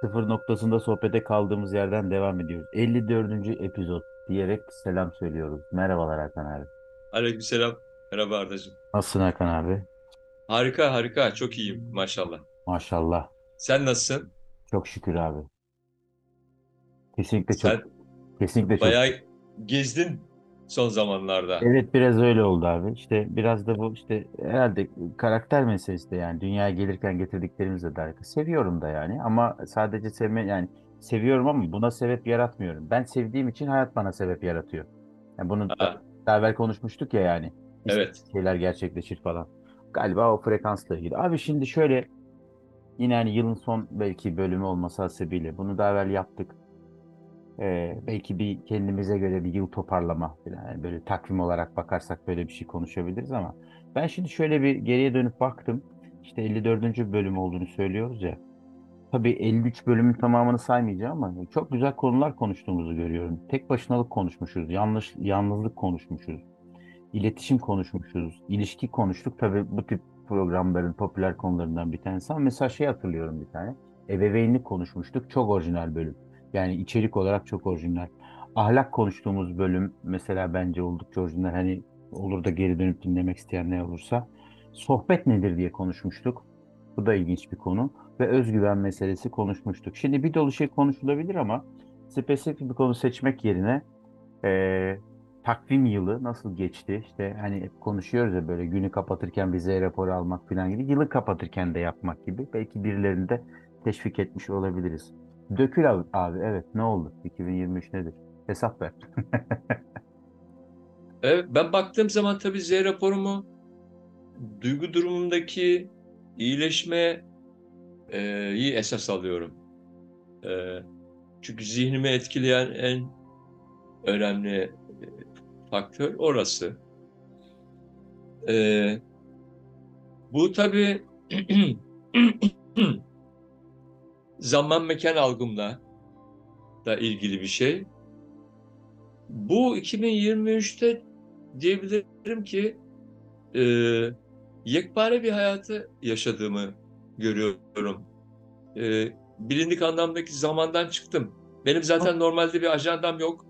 Sıfır noktasında sohbete kaldığımız yerden devam ediyoruz. 54. epizod diyerek selam söylüyoruz. Merhabalar Hakan abi. Aleykümselam. Merhaba Ardacığım. Nasılsın Hakan abi? Harika harika. Çok iyiyim maşallah. Maşallah. Sen nasılsın? Çok şükür abi. Kesinlikle çok, Sen kesinlikle çok. bayağı gezdin son zamanlarda. Evet biraz öyle oldu abi. İşte biraz da bu işte herhalde karakter meselesi de yani dünyaya gelirken getirdiklerimizle de alakalı. Seviyorum da yani ama sadece sevme yani seviyorum ama buna sebep yaratmıyorum. Ben sevdiğim için hayat bana sebep yaratıyor. Yani bunu da, Ha, daha evvel konuşmuştuk ya yani. evet. şeyler gerçekleşir falan. Galiba o frekansla ilgili. Abi şimdi şöyle yine hani yılın son belki bölümü olması hasebiyle bunu daha evvel yaptık. Ee, belki bir kendimize göre bir yıl toparlama falan. Yani böyle takvim olarak bakarsak böyle bir şey konuşabiliriz ama ben şimdi şöyle bir geriye dönüp baktım. İşte 54. bölüm olduğunu söylüyoruz ya. Tabii 53 bölümün tamamını saymayacağım ama çok güzel konular konuştuğumuzu görüyorum. Tek başınalık konuşmuşuz, yanlış yalnızlık konuşmuşuz. İletişim konuşmuşuz, ilişki konuştuk. Tabii bu tip programların popüler konularından bir tanesi ama mesela şey hatırlıyorum bir tane. Ebeveynlik konuşmuştuk. Çok orijinal bölüm. Yani içerik olarak çok orijinal. Ahlak konuştuğumuz bölüm mesela bence oldukça orijinal. Hani olur da geri dönüp dinlemek isteyen ne olursa. Sohbet nedir diye konuşmuştuk. Bu da ilginç bir konu. Ve özgüven meselesi konuşmuştuk. Şimdi bir dolu şey konuşulabilir ama spesifik bir konu seçmek yerine eee takvim yılı nasıl geçti? İşte hani hep konuşuyoruz ya böyle günü kapatırken vize raporu almak falan gibi. Yılı kapatırken de yapmak gibi. Belki birilerini de teşvik etmiş olabiliriz. Dökül abi, abi evet ne oldu? 2023 nedir? Hesap ver. Evet, ben baktığım zaman tabii Z raporumu duygu durumundaki iyileşmeyi esas alıyorum. E, çünkü zihnimi etkileyen en önemli faktör orası. E, bu tabii zaman mekan algımla da ilgili bir şey. Bu 2023'te diyebilirim ki e, yekpare bir hayatı yaşadığımı görüyorum. E, bilindik anlamdaki zamandan çıktım. Benim zaten normalde bir ajandam yok.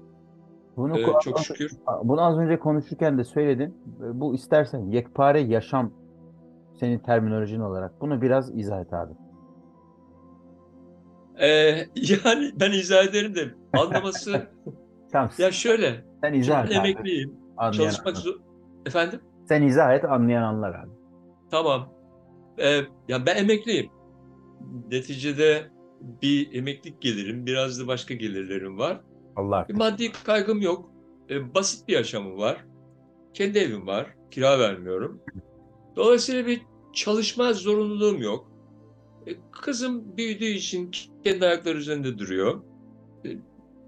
Bunu, E, ko- çok şükür. bunu az önce konuşurken de söyledin. Bu istersen yekpare yaşam senin terminolojin olarak. Bunu biraz izah et abi. E, yani ben izah ederim de anlaması ya şöyle. Sen izah ben et abi. emekliyim. Anlayan Çalışmak zor. Efendim? Sen izah et anlayan anlar abi. Tamam. Ee, ya ben emekliyim. Neticede bir emeklilik gelirim, biraz da başka gelirlerim var. Allah Bir maddi kaygım yok. Ee, basit bir yaşamım var. Kendi evim var. Kira vermiyorum. Dolayısıyla bir çalışma zorunluluğum yok. Ee, kızım büyüdüğü için kendi ayakları üzerinde duruyor. Ee,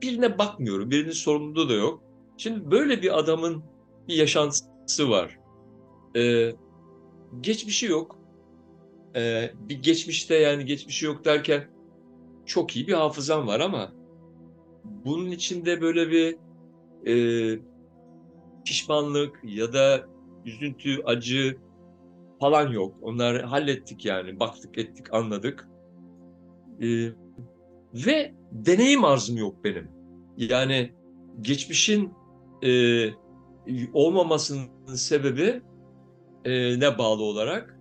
birine bakmıyorum. Birinin sorumluluğu da yok. Şimdi böyle bir adamın bir yaşantısı var. Ee, geçmişi yok. Ee, bir geçmişte yani geçmişi yok derken çok iyi bir hafızam var ama bunun içinde böyle bir e, pişmanlık ya da üzüntü, acı falan yok. Onları hallettik yani. Baktık, ettik, anladık. Ee, ve deneyim arzum yok benim. Yani geçmişin e, olmamasının sebebi e, ne bağlı olarak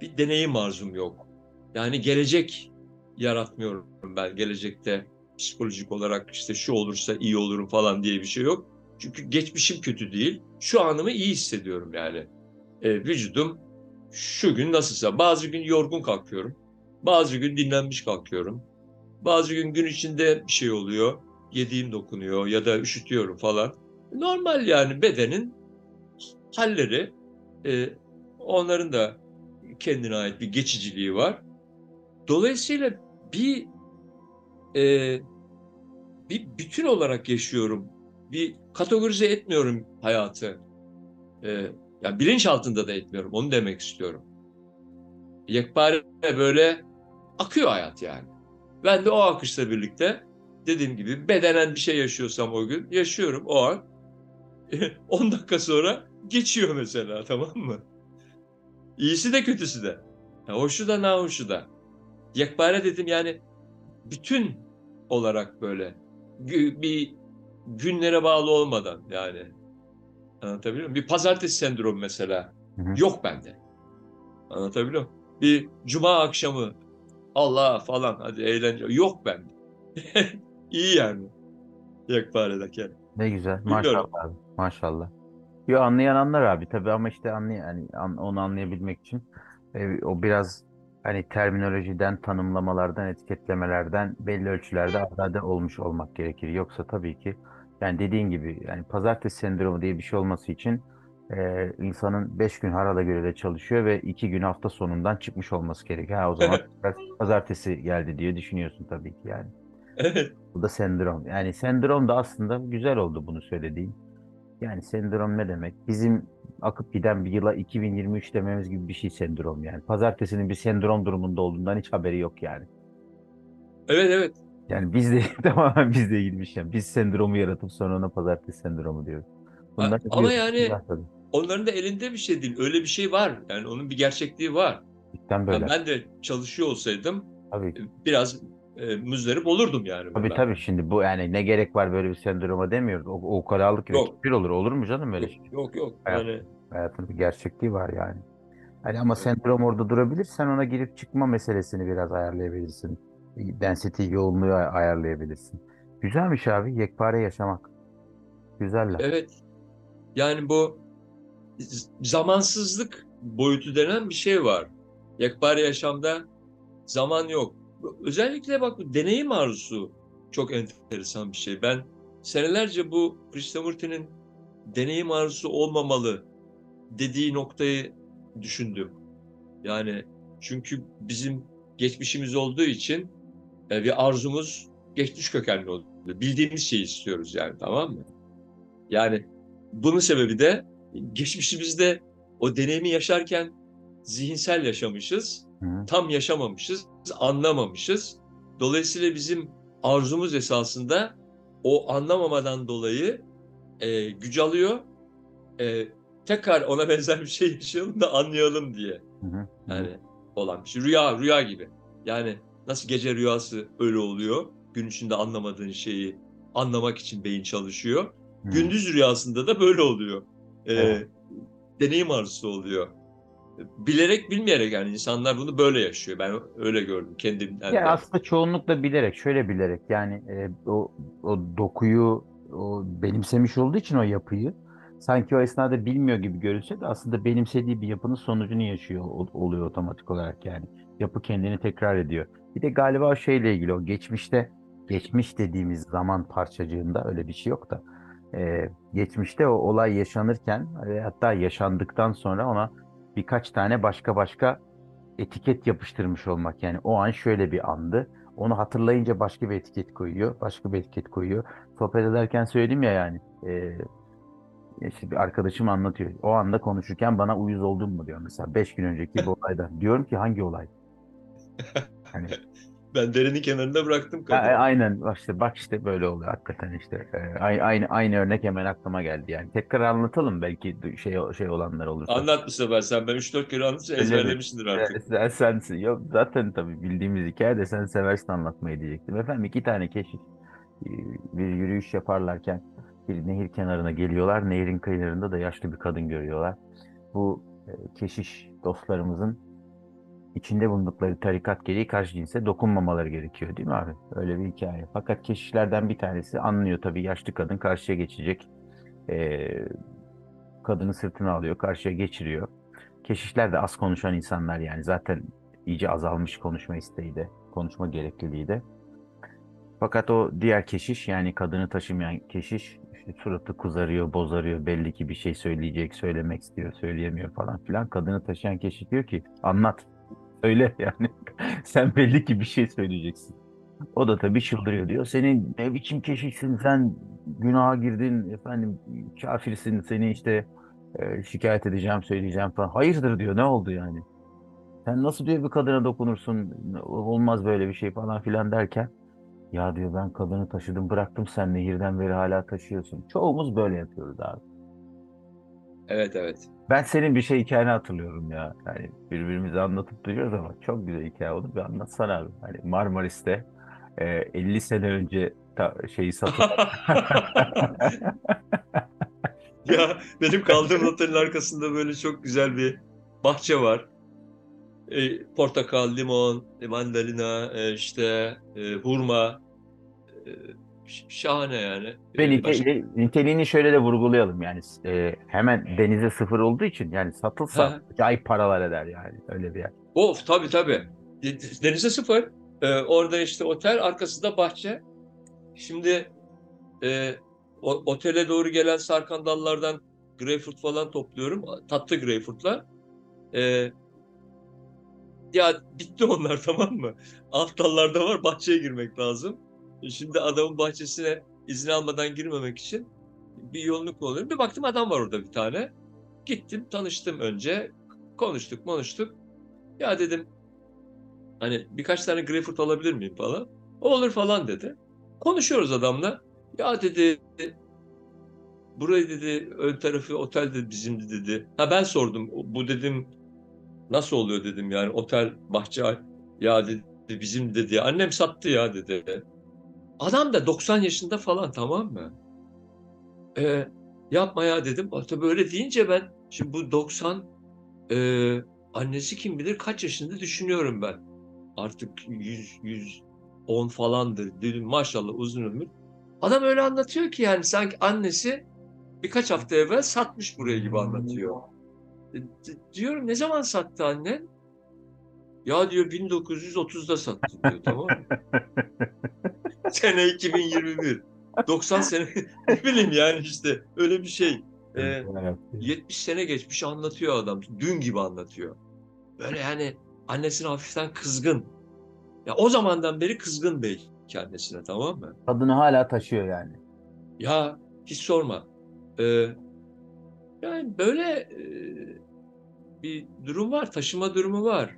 bir deneyim arzum yok. Yani gelecek yaratmıyorum ben gelecekte psikolojik olarak işte şu olursa iyi olurum falan diye bir şey yok. Çünkü geçmişim kötü değil. Şu anımı iyi hissediyorum yani. E, vücudum şu gün nasılsa bazı gün yorgun kalkıyorum. Bazı gün dinlenmiş kalkıyorum. Bazı gün gün içinde bir şey oluyor. Yediğim dokunuyor ya da üşütüyorum falan. Normal yani bedenin halleri. E, onların da kendine ait bir geçiciliği var. Dolayısıyla bir e, bir bütün olarak yaşıyorum. Bir kategorize etmiyorum hayatı. E, yani bilinç altında da etmiyorum. Onu demek istiyorum. Yekpare böyle akıyor hayat yani. Ben de o akışla birlikte dediğim gibi bedenen bir şey yaşıyorsam o gün yaşıyorum o an. 10 dakika sonra geçiyor mesela tamam mı? İyisi de kötüsü de. Ya hoşu da nahoşu da. Yekpare dedim yani bütün olarak böyle bir günlere bağlı olmadan yani anlatabiliyor muyum? Bir pazartesi sendromu mesela Hı hı. yok bende. Anlatabiliyor muyum? Bir cuma akşamı Allah falan hadi eğlence yok bende. İyi yani. Yekparedeki. Ne güzel. Bilmiyorum. Maşallah abi. Maşallah. Yo anlayan anlar abi tabii ama işte anlay hani an- onu anlayabilmek için e, o biraz hani terminolojiden, tanımlamalardan, etiketlemelerden belli ölçülerde azade olmuş olmak gerekir. Yoksa tabii ki yani dediğin gibi yani pazartesi sendromu diye bir şey olması için e, insanın 5 gün harala göre de çalışıyor ve 2 gün hafta sonundan çıkmış olması gerekiyor. Ha, o zaman pazartesi geldi diye düşünüyorsun tabii ki yani. Evet. Bu da sendrom. Yani sendrom da aslında güzel oldu bunu söylediğin. Yani sendrom ne demek? Bizim akıp giden bir yıla 2023 dememiz gibi bir şey sendrom yani. Pazartesinin bir sendrom durumunda olduğundan hiç haberi yok yani. Evet evet. Yani bizde tamamen bizle ilgili bir şey. Biz sendromu yaratıp sonra ona pazartesi sendromu diyoruz. Bunlar ama bir- yani-. Onların da elinde bir şey değil. Öyle bir şey var. Yani onun bir gerçekliği var. Cidden böyle. ben de çalışıyor olsaydım Tabii. e, biraz e, müzdarip olurdum yani. Tabii bundan. tabii şimdi bu yani ne gerek var böyle bir sendroma demiyoruz. O, o ukalalık Yok. bir olur. Olur mu canım öyle şey? Yok yok. yok. Evet. Yani Hayatın bir gerçekliği var yani. Hani ama sendrom orada durabilir. Sen ona girip çıkma meselesini biraz ayarlayabilirsin. Density yoğunluğu ay- ayarlayabilirsin. Güzelmiş abi. Yekpare yaşamak. Güzel laf. evet. Yani bu zamansızlık boyutu denen bir şey var. Yekpare yaşamda zaman yok. Özellikle bak bu deneyim arzusu çok enteresan bir şey. Ben senelerce bu Krishnamurti'nin deneyim arzusu olmamalı dediği noktayı düşündüm. Yani çünkü bizim geçmişimiz olduğu için e, bir arzumuz geçmiş kökenli oluyor. Bildiğimiz şeyi istiyoruz yani tamam mı? Yani bunun sebebi de geçmişimizde o deneyimi yaşarken zihinsel yaşamışız, Hı. tam yaşamamışız, anlamamışız. Dolayısıyla bizim arzumuz esasında o anlamamadan dolayı e, güç alıyor. E, tekrar ona benzer bir şey yaşayalım da anlayalım diye. Hı. Hı. Yani olan bir şey. Rüya, rüya gibi. Yani nasıl gece rüyası öyle oluyor. Gün içinde anlamadığın şeyi anlamak için beyin çalışıyor. Hı. Gündüz rüyasında da böyle oluyor. Ee, Evet. Deneyim arzusu oluyor. Bilerek bilmeyerek yani insanlar bunu böyle yaşıyor. Ben öyle gördüm kendimden. Ya de. aslında çoğunlukla bilerek, şöyle bilerek yani e, o o dokuyu o benimsemiş olduğu için o yapıyı sanki o esnada bilmiyor gibi görünse de aslında benimsediği bir yapının sonucunu yaşıyor ol- oluyor otomatik olarak yani. Yapı kendini tekrar ediyor. Bir de galiba şeyle ilgili o geçmişte geçmiş dediğimiz zaman parçacığında öyle bir şey yok da e, geçmişte o olay yaşanırken ve hatta yaşandıktan sonra ona birkaç tane başka başka etiket yapıştırmış olmak. Yani o an şöyle bir andı. Onu hatırlayınca başka bir etiket koyuyor. Başka bir etiket koyuyor. Sohbet ederken söyledim ya yani. E, işte bir arkadaşım anlatıyor. O anda konuşurken bana uyuz oldun mu diyor mesela. Beş gün önceki bir olaydan. Diyorum ki hangi olay? Hani Ben derenin kenarında bıraktım kadını. Aynen bak işte bak işte böyle oluyor hakikaten işte Ee, ay- aynı aynı örnek hemen aklıma geldi yani tekrar anlatalım belki şey şey olanlar olursa. Anlat bu sefer sen. Ben 3-4 kere anlatınca ezberlemişsindir artık. Sen, sensin. Yok zaten tabii bildiğimiz hikaye de sen seversin anlatmayı diyecektim. Efendim iki tane keşif e, bir yürüyüş yaparlarken bir nehir kenarına geliyorlar. Nehrin kıyılarında da yaşlı bir kadın görüyorlar. Bu e, keşiş dostlarımızın içinde bulundukları tarikat gereği karşı cinse dokunmamaları gerekiyor değil mi abi? Öyle bir hikaye. Fakat keşişlerden bir tanesi anlıyor tabii yaşlı kadın karşıya geçecek. Ee, kadını sırtına alıyor, karşıya geçiriyor. Keşişler de az konuşan insanlar yani zaten iyice azalmış konuşma isteği de, konuşma gerekliliği de. Fakat o diğer keşiş yani kadını taşımayan keşiş işte suratı kızarıyor, bozarıyor. Belli ki bir şey söyleyecek, söylemek istiyor, söyleyemiyor falan filan. Kadını taşıyan keşiş diyor ki anlat. Söyle yani. Sen belli ki bir şey söyleyeceksin. O da tabii çıldırıyor diyor. Senin ne biçim keşişsin sen günaha girdin efendim kafirsin seni işte e, şikayet edeceğim söyleyeceğim falan. Hayırdır diyor ne oldu yani? Sen nasıl diyor bir kadına dokunursun olmaz böyle bir şey falan filan derken ya diyor ben kadını taşıdım bıraktım sen nehirden beri hala taşıyorsun. Çoğumuz böyle yapıyoruz abi. Evet evet. Ben senin bir şey hikayeni hatırlıyorum ya. Yani birbirimize anlatıp duruyoruz ama çok güzel hikaye oldu. Bir anlatsana abi. Hani Marmaris'te e, 50 sene önce şeyi satıp Ya benim kaldığım otelin arkasında böyle çok güzel bir bahçe var. E, portakal, limon, e, mandalina, e, işte e, hurma. E, şahane yani. ve E, nite- başka- niteliğini şöyle de vurgulayalım yani e, hemen denize sıfır olduğu için yani satılsa Ha. acayip paralar eder yani öyle bir yer. Of tabii tabii. De- Denize sıfır. Ee, orada işte otel, arkasında bahçe. Şimdi e, o- otele doğru gelen sarkan dallardan greyfurt falan topluyorum. Tatlı greyfurtlar. Ee, ya bitti onlar tamam mı? Alt dallarda var, bahçeye girmek lazım. Şimdi adamın bahçesine izin almadan girmemek için bir yolunu kullanıyorum. Bir baktım adam var orada bir tane. Gittim, tanıştım önce. Konuştuk, konuştuk. Ya dedim hani birkaç tane greyfurt alabilir miyim falan. O olur falan dedi. Konuşuyoruz adamla. Ya dedi burayı dedi ön tarafı otel dedi bizimdi dedi. Ha ben sordum. Bu dedim nasıl oluyor dedim yani otel bahçe ya dedi bizim dedi. Annem sattı ya dedi. Adam da 90 yaşında falan tamam mı? Ee, yapma ya dedim. Tabii öyle deyince ben şimdi bu 90 e, annesi kim bilir kaç yaşında düşünüyorum ben. Artık 100 110 falandır. Dedim maşallah uzun ömür. Adam öyle anlatıyor ki yani sanki annesi birkaç hafta evvel satmış burayı gibi anlatıyor. E, Diyorum ne zaman sattı annen? Ya diyor 1930'da sattı diyor tamam mı? Sene 2021. 90 sene ne bileyim yani işte öyle bir şey. Ee, Evet. 70 sene geçmiş anlatıyor adam. Dün gibi anlatıyor. Böyle yani annesine hafiften kızgın. Ya o zamandan beri kızgın bey kendisine tamam mı? Tadını hala taşıyor yani. Ya hiç sorma. Ee, yani böyle e, bir durum var. Taşıma durumu var.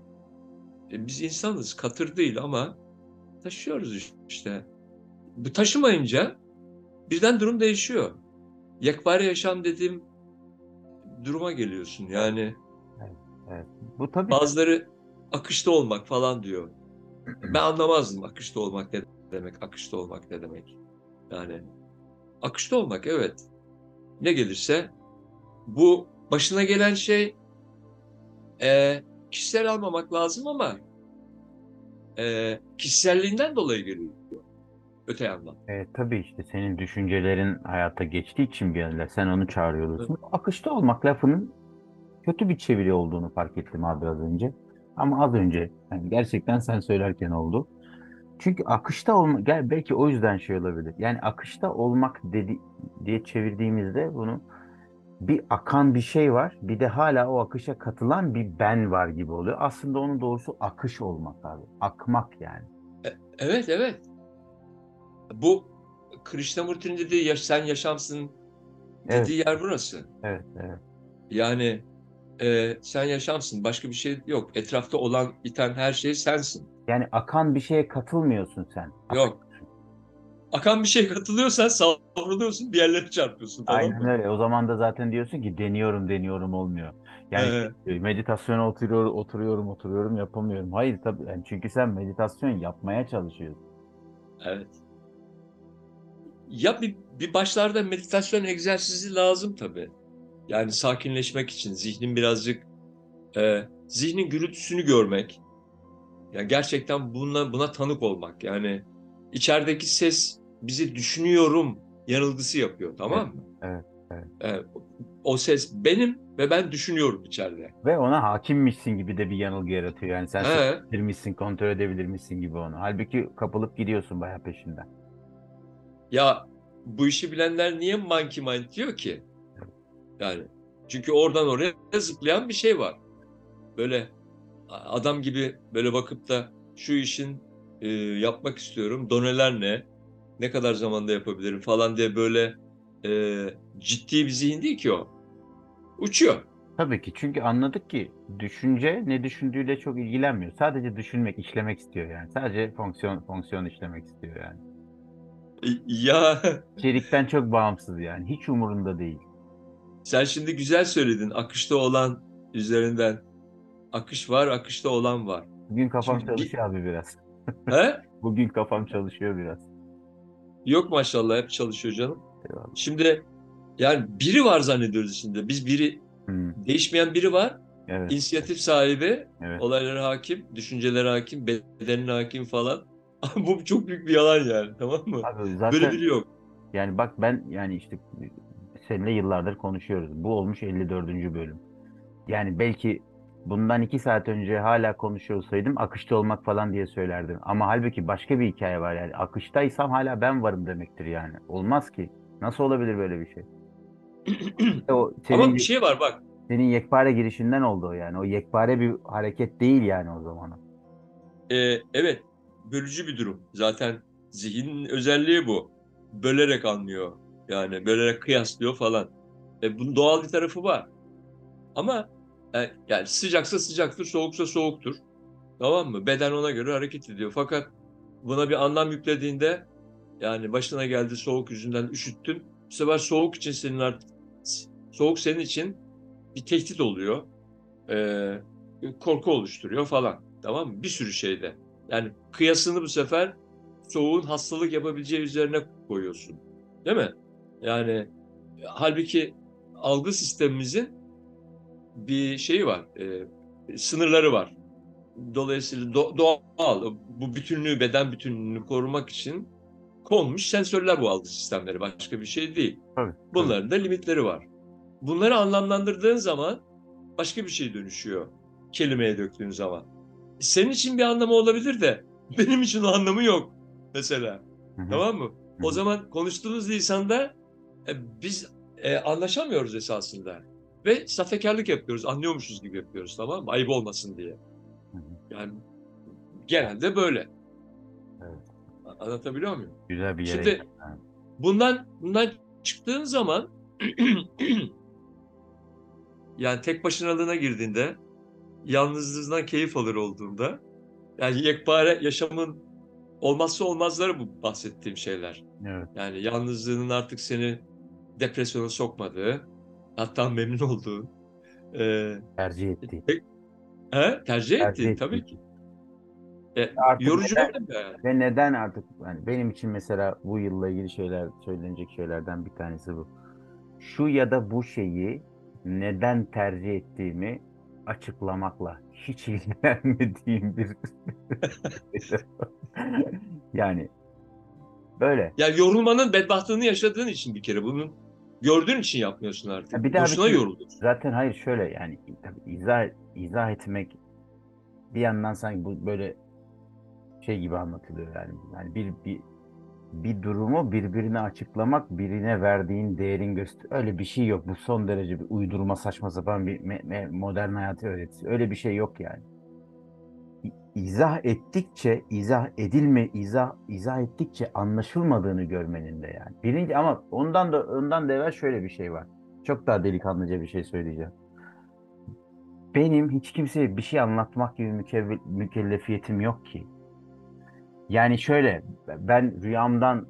E, biz insanız. Katır değil ama taşıyoruz işte. Bu taşımayınca birden durum değişiyor. Yekpare yaşam dediğim duruma geliyorsun. Yani Bu tabii Bazıları akışta olmak falan diyor. Ben anlamazdım akışta olmak ne demek, akışta olmak ne demek. Yani akışta olmak evet. Ne gelirse bu başına gelen şey e, kişisel almamak lazım ama e, kişiselliğinden dolayı geliyor. Öte yandan. E, tabii işte senin düşüncelerin hayata geçtiği için bir yerler sen onu çağırıyorsun. Akışta olmak lafının kötü bir çeviri olduğunu fark ettim abi az önce. Ama az önce yani gerçekten sen söylerken oldu. Çünkü akışta olmak belki o yüzden şey olabilir. Yani akışta olmak dedi diye çevirdiğimizde bunu bir akan bir şey var. Bir de hala o akışa katılan bir ben var gibi oluyor. Aslında onun doğrusu akış olmak abi. Akmak yani. Evet evet. Bu Krishnamurti'nin dediği yaş, sen yaşamsın Evet. dediği yer burası. Evet, evet. Yani e, sen yaşamsın. Başka bir şey yok. Etrafta olan, iten her şey sensin. Yani akan bir şeye katılmıyorsun sen. Yok. Akan bir şey katılıyorsan savruluyorsun, bir yerlere çarpıyorsun. Tamam Aynen mı? öyle. O zaman da zaten diyorsun ki deniyorum deniyorum olmuyor. Yani Ee, meditasyona oturuyor, oturuyorum oturuyorum yapamıyorum. Hayır tabii. Yani çünkü sen meditasyon yapmaya çalışıyorsun. evet. Ya bir, bir başlarda meditasyon egzersizi lazım tabii. Yani sakinleşmek için zihnin birazcık e, zihnin gürültüsünü görmek. Yani gerçekten buna, buna tanık olmak. Yani içerideki ses bizi düşünüyorum yanılgısı yapıyor tamam mı? evet, evet. E, o ses benim ve ben düşünüyorum içeride. Ve ona hakimmişsin gibi de bir yanılgı yaratıyor. Yani sen He. seçebilir misin, kontrol edebilir misin gibi onu. Halbuki kapılıp gidiyorsun bayağı peşinden. Ya bu işi bilenler niye monkey mind diyor ki? Yani çünkü oradan oraya zıplayan bir şey var. Böyle adam gibi böyle bakıp da şu işin e, yapmak istiyorum. Doneler ne? Ne kadar zamanda yapabilirim falan diye böyle e, ciddi bir zihin değil ki o. Uçuyor. Tabii ki çünkü anladık ki düşünce ne düşündüğüyle çok ilgilenmiyor. Sadece düşünmek, işlemek istiyor yani. Sadece fonksiyon fonksiyon işlemek istiyor yani. Ya İçerikten çok bağımsız yani. Hiç umurunda değil. sen şimdi güzel söyledin. Akışta olan üzerinden. Akış var, akışta olan var. Bugün kafam Şimdi çalışıyor abi biraz. He? Bugün kafam çalışıyor biraz. Yok maşallah hep çalışıyor canım. Eyvallah. Şimdi yani biri var zannediyoruz içinde. Biz biri Hmm, değişmeyen biri var. evet, İnisiyatif sahibi, evet. olaylara hakim, düşüncelere hakim, bedenine hakim falan. Bu çok büyük bir yalan yani tamam mı? Abi zaten Böyle biri yok. yani bak ben yani işte seninle yıllardır konuşuyoruz. Bu olmuş 54. bölüm. Yani belki bundan iki saat önce hala konuşuyor olsaydım akışta olmak falan diye söylerdim. Ama halbuki başka bir hikaye var yani. Akıştaysam hala ben varım demektir yani. Olmaz ki. Nasıl olabilir böyle bir şey? İşte o senin, Ama bir şey var bak. senin yekpare girişinden oldu o yani. O yekpare bir hareket değil yani o zaman. e, evet bölücü bir durum. Zaten zihnin özelliği bu. Bölerek anlıyor. Yani bölerek kıyaslıyor falan. E, bunun doğal bir tarafı var. Ama e, yani sıcaksa sıcaktır, soğuksa soğuktur. Tamam mı? Beden ona göre hareket ediyor. Fakat buna bir anlam yüklediğinde yani başına geldi soğuk yüzünden üşüttün. Bu sefer soğuk için senin artık soğuk senin için bir tehdit oluyor. Ee, korku oluşturuyor falan. Tamam mı? Bir sürü şeyde. Yani kıyasını bu sefer soğuğun hastalık yapabileceği üzerine koyuyorsun. Değil mi? Yani halbuki algı sistemimizin bir şeyi var. e, sınırları var. Dolayısıyla do- doğal bu bütünlüğü, beden bütünlüğünü korumak için konmuş sensörler bu algı sistemleri. Başka bir şey değil. Tabii. Bunların da limitleri var. Bunları anlamlandırdığın zaman başka bir şey dönüşüyor. Kelimeye döktüğün zaman. Senin için bir anlamı olabilir de benim için o anlamı yok mesela. Hı hı. Tamam mı? Hı. O zaman konuştuğumuz lisanda e, biz e, anlaşamıyoruz esasında. Ve sahtekarlık yapıyoruz, anlıyormuşuz gibi yapıyoruz tamam mı? Ayıp olmasın diye. Yani genelde böyle. Evet. Anlatabiliyor muyum? Güzel bir yere Şimdi bundan bundan çıktığın zaman yani tek başınalığına girdiğinde yalnızlığından keyif alır olduğunda yani yekpare yaşamın olmazsa olmazları bu bahsettiğim şeyler. Evet. Yani yalnızlığının artık seni depresyona sokmadığı, hatta memnun olduğun, e, Tercih ettiğin. he, tercih Tercih ettiğin tabii ki. E, Artık yorucu neden- yani? Ve neden artık yani benim için mesela bu yılla ilgili şeyler söylenecek şeylerden bir tanesi bu. Şu ya da bu şeyi neden tercih ettiğimi açıklamakla hiç ilgilenmediğim bir yani böyle. Yani yorulmanın bedbahtlığını yaşadığın için bir kere bunun gördüğün için yapmıyorsun artık. Ya bir daha Boşuna şey- yoruluyorsun. Zaten hayır şöyle yani tabii izah izah etmek bir yandan sanki bu böyle şey gibi anlatılıyor yani. Yani bir bir bir durumu birbirine açıklamak, birine verdiğin değerin göster öyle bir şey yok. Bu son derece bir uydurma saçma sapan bir modern hayatı öğretisi. Öyle bir şey yok yani. İ- İzah ettikçe, izah edilme, izah izah ettikçe anlaşılmadığını görmenin de yani. Birinci ama ondan da ondan da evvel şöyle bir şey var. Çok daha delikanlıca bir şey söyleyeceğim. Benim hiç kimseye bir şey anlatmak gibi mükellefiyetim yok ki. Yani şöyle, ben rüyamdan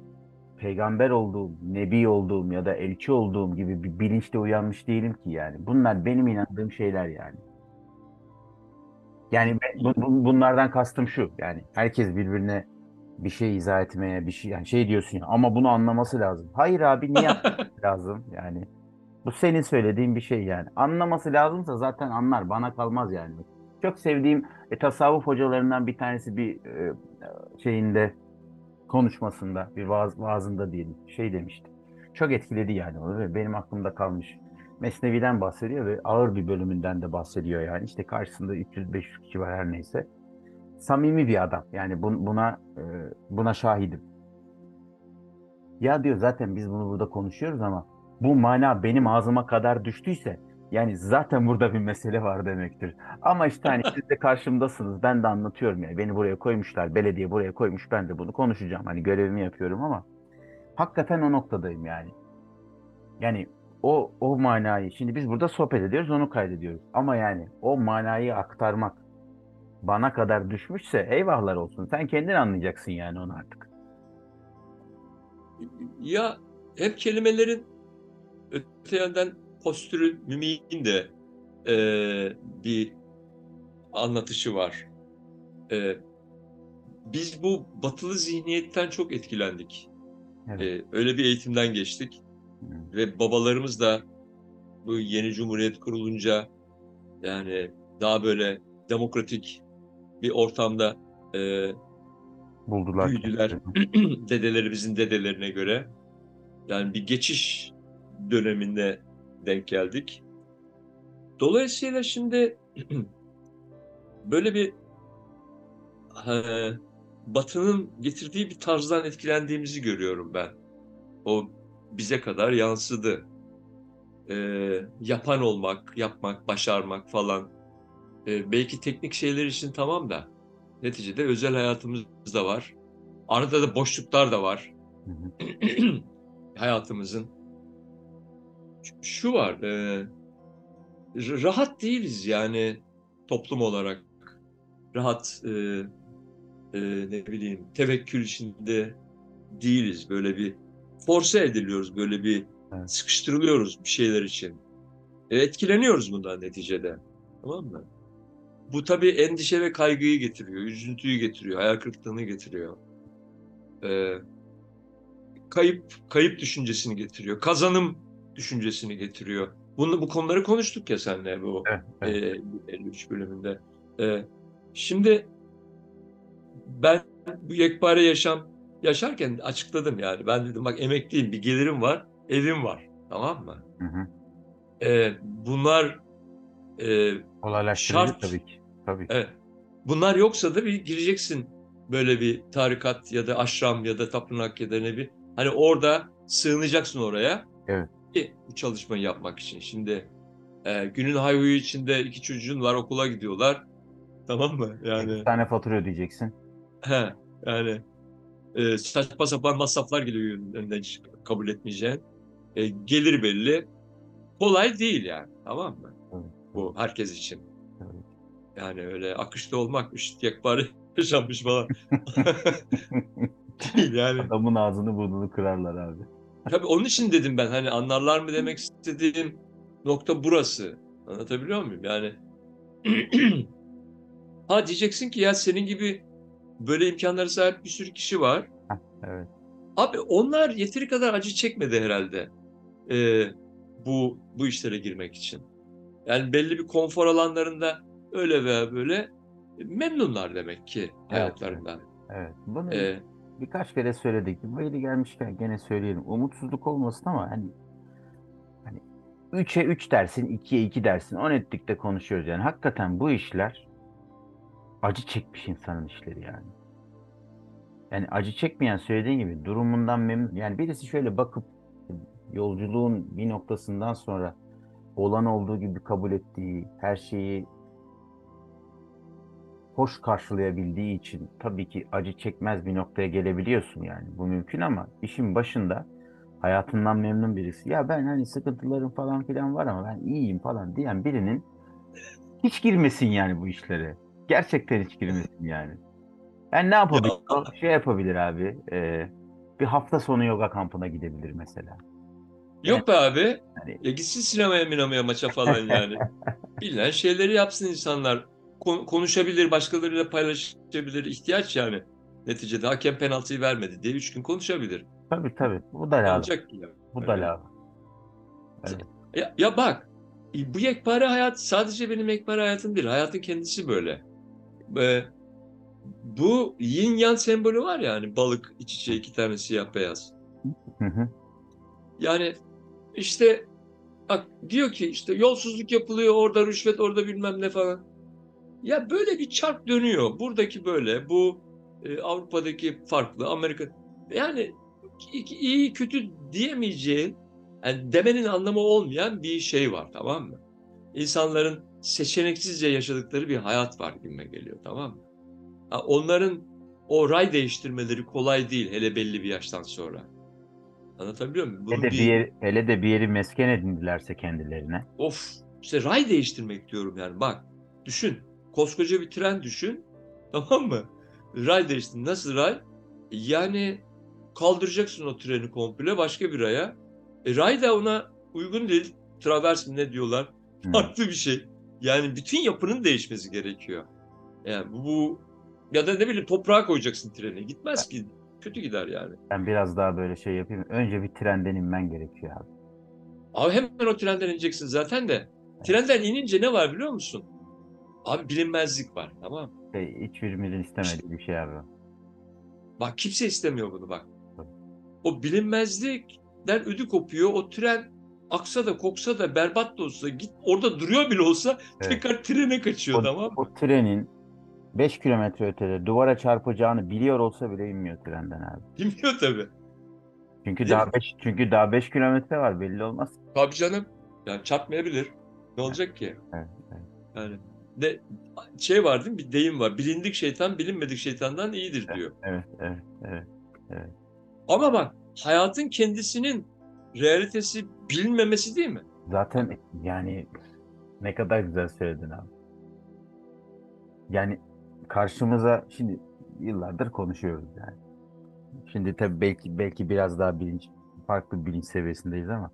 peygamber olduğum, nebi olduğum ya da elçi olduğum gibi bir bilinçle uyanmış değilim ki yani. Bunlar benim inandığım şeyler yani. Yani ben- bu- bu- bunlardan kastım şu. Yani herkes birbirine bir şey izah etmeye, bir şey yani şey diyorsun ya ama bunu anlaması lazım. Hayır abi niye lazım yani? Bu senin söylediğin bir şey yani. Anlaması lazımsa zaten anlar. Bana kalmaz yani. Çok sevdiğim e, tasavvuf hocalarından bir tanesi bir e, şeyinde konuşmasında, bir vaaz, vaazında diyelim şey demişti. Çok etkiledi yani onu ve benim aklımda kalmış. Mesnevi'den bahsediyor ve ağır bir bölümünden de bahsediyor yani. İşte karşısında 300-500 kişi var her neyse. Samimi bir adam. Yani bun- buna e, buna şahidim. Ya diyor zaten biz bunu burada konuşuyoruz ama bu mana benim ağzıma kadar düştüyse yani zaten burada bir mesele var demektir. Ama işte hani siz de karşımdasınız. Ben de anlatıyorum ya. Beni buraya koymuşlar. Belediye buraya koymuş. Ben de bunu konuşacağım. Hani görevimi yapıyorum ama hakikaten o noktadayım yani. Yani o o manayı şimdi biz burada sohbet ediyoruz, onu kaydediyoruz. Ama yani o manayı aktarmak bana kadar düşmüşse eyvahlar olsun. Sen kendin anlayacaksın yani onu artık. Ya hep kelimelerin öte yandan postürü, mimiğin de e, bir anlatışı var. E, biz bu batılı zihniyetten çok etkilendik. Evet. Ee, öyle bir eğitimden geçtik Hı. ve babalarımız da bu yeni cumhuriyet kurulunca yani daha böyle demokratik bir ortamda e, Buldular. büyüdüler. dedelerimizin dedelerine göre. Yani bir geçiş döneminde denk geldik. Dolayısıyla şimdi böyle bir e, Batı'nın getirdiği bir tarzdan etkilendiğimizi görüyorum ben. O bize kadar yansıdı. E, yapan olmak, yapmak, başarmak falan. E, belki teknik şeyler için tamam da neticede özel hayatımız da var. Arada da boşluklar da var hayatımızın. Şu var, e, rahat değiliz yani toplum olarak. Rahat, e, e, ne bileyim, tevekkül içinde değiliz. Böyle bir force ediliyoruz, böyle bir Evet. sıkıştırılıyoruz bir şeyler için. E, etkileniyoruz bundan neticede. Tamam mı? Bu tabii endişe ve kaygıyı getiriyor, üzüntüyü getiriyor, hayal kırıklığını getiriyor. E, kayıp kayıp düşüncesini getiriyor. Kazanım düşüncesini getiriyor. Bunu bu konuları konuştuk ya seninle bu Evet, e, 53 bölümünde. E, şimdi ben bu yekpare yaşam yaşarken açıkladım yani. Ben dedim bak emekliyim, bir gelirim var, evim var. Tamam mı? Hı hı. E, bunlar e, Kolaylaştırıcı Şart. tabii ki. Tabii. Evet. Bunlar yoksa da bir gireceksin böyle bir tarikat ya da aşram ya da tapınak ya da ne bir. Hani orada sığınacaksın oraya. Evet. Ki bu çalışmayı yapmak için. Şimdi e, günün hayhuyu içinde iki çocuğun var okula gidiyorlar. Tamam mı? Yani Bir tane fatura ödeyeceksin. he, yani e, saçma sapan masraflar geliyor önünden hiç kabul etmeyeceğin. E, gelir belli. Kolay değil yani. Tamam mı? Evet. Bu herkes için. Evet. Yani öyle akışta olmakmış, yekpare yaşanmış falan. Yani. Adamın ağzını burnunu kırarlar abi. Tabii onun için dedim ben hani anlarlar mı demek istediğim nokta burası. Anlatabiliyor muyum? Yani ha diyeceksin ki ya senin gibi böyle imkanlara sahip bir sürü kişi var. Evet. Abi onlar yeteri kadar acı çekmedi herhalde. Ee, bu bu işlere girmek için. Yani belli bir konfor alanlarında öyle veya böyle memnunlar demek ki hayatlarından. Evet. Bunu Ee, birkaç kere söyledik. Böyle gelmişken gene söyleyelim. Umutsuzluk olmasın ama hani hani 3'e 3 dersin, 2'ye 2 dersin. 10 ettikte konuşuyoruz yani. Hakikaten bu işler acı çekmiş insanın işleri yani. Yani acı çekmeyen söylediğin gibi durumundan memnun. Yani birisi şöyle bakıp yolculuğun bir noktasından sonra olan olduğu gibi kabul ettiği, her şeyi hoş karşılayabildiği için tabii ki acı çekmez bir noktaya gelebiliyorsun yani. Bu mümkün ama işin başında hayatından memnun birisi. Ya ben hani sıkıntılarım falan filan var ama ben iyiyim falan diyen birinin hiç girmesin yani bu işlere. Gerçekten hiç girmesin yani. Ben ne yapabilir? O Şey yapabilir abi. e, bir hafta sonu yoga kampına gidebilir mesela. Yok be abi. Yani- Ya gitsin sinemaya minamaya maça falan yani. Bilinen şeyleri yapsın insanlar. Kon- konuşabilir, başkalarıyla paylaşabilir. ihtiyaç yani. Neticede hakem penaltıyı vermedi diye üç gün konuşabilir. Tabii tabii. Bu da lazım. Alacak ki ya. Bu da lazım. Evet. Ya, ya bak, bu yekpare hayat sadece benim yekpare hayatım değil. Hayatın kendisi böyle. Ee, bu yin yang sembolü var ya hani balık iç içe iki tane siyah beyaz. Hı hı. Yani işte bak diyor ki işte yolsuzluk yapılıyor orada rüşvet orada bilmem ne falan. Ya böyle bir çark dönüyor. Buradaki böyle bu e, Avrupa'daki farklı Amerika yani iyi, kötü diyemeyeceğin yani demenin anlamı olmayan bir şey var tamam mı? İnsanların seçeneksizce yaşadıkları bir hayat var gibime geliyor tamam mı? Ha, onların o ray değiştirmeleri kolay değil hele belli bir yaştan sonra. Anlatabiliyor muyum? Bunun Hele de bir- bir yer, hele de bir yeri mesken edindilerse kendilerine. Of işte ray değiştirmek diyorum yani bak düşün koskoca bir tren düşün tamam mı? Ray değiştir nasıl ray? Yani kaldıracaksın o treni komple başka bir raya. E, ray da ona uygun değil. Travers mi ne diyorlar? Farklı bir şey. Yani bütün yapının değişmesi gerekiyor. Yani bu, bu Ya da ne bileyim toprağa koyacaksın treni. Gitmez ki. Kötü gider yani. Ben biraz daha böyle şey yapayım. Önce bir trenden inmen gerekiyor abi. Abi hemen o trenden ineceksin zaten de. Trenden inince ne var biliyor musun? Abi bilinmezlik var tamam mı? Şey, hiçbirimizin istemediği bir şey abi. Bak kimse istemiyor bunu bak. O bilinmezlikten ödü kopuyor. O tren aksa da koksa da berbat da olsa git orada duruyor bile olsa Evet. tekrar trene kaçıyor O, tamam mı? o trenin 5 kilometre ötede duvara çarpacağını biliyor olsa bile inmiyor trenden abi. Bilmiyor tabii. Çünkü Değil daha mi? 5 çünkü daha 5 kilometre var belli olmaz. Tabii canım. Yani çarpmayabilir. Ne olacak ki? Evet, evet. Yani de şey var değil mi? Bir deyim var. Bilindik şeytan bilinmedik şeytandan iyidir diyor. Evet, evet, evet. Ama bak hayatın kendisinin realitesi bilinmemesi değil mi? Zaten yani ne kadar güzel söyledin abi. Yani karşımıza şimdi yıllardır konuşuyoruz yani. Şimdi tabii belki belki biraz daha bilinç farklı bilinç seviyesindeyiz ama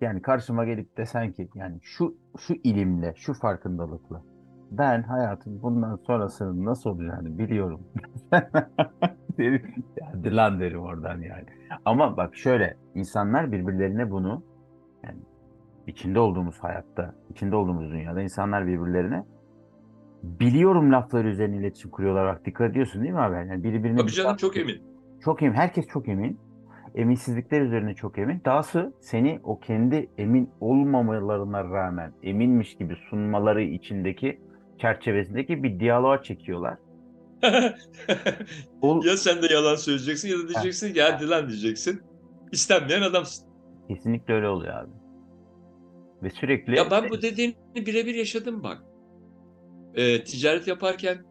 yani karşıma gelip desen ki yani şu şu ilimle, şu farkındalıkla ben hayatın bundan sonrasının nasıl olacağını biliyorum. derim, hadi lan derim oradan yani. Ama bak şöyle insanlar birbirlerine bunu yani içinde olduğumuz hayatta, içinde olduğumuz dünyada insanlar birbirlerine biliyorum lafları üzerine iletişim kuruyorlar. Bak dikkat ediyorsun değil mi abi? Yani birbirine Tabii canım çok emin. çok emin. Herkes çok emin. Eminsizlikler üzerine çok emin. Dahası seni o kendi emin olmamalarına rağmen eminmiş gibi sunmaları içindeki çerçevesindeki bir diyaloğa çekiyorlar. Ol, ya sen de yalan söyleyeceksin ya da diyeceksin ki hadi lan diyeceksin. İstenmeyen adamsın. kesinlikle öyle oluyor abi. Ve sürekli Ya ben bu dediğini birebir yaşadım bak. Ee, ticaret yaparken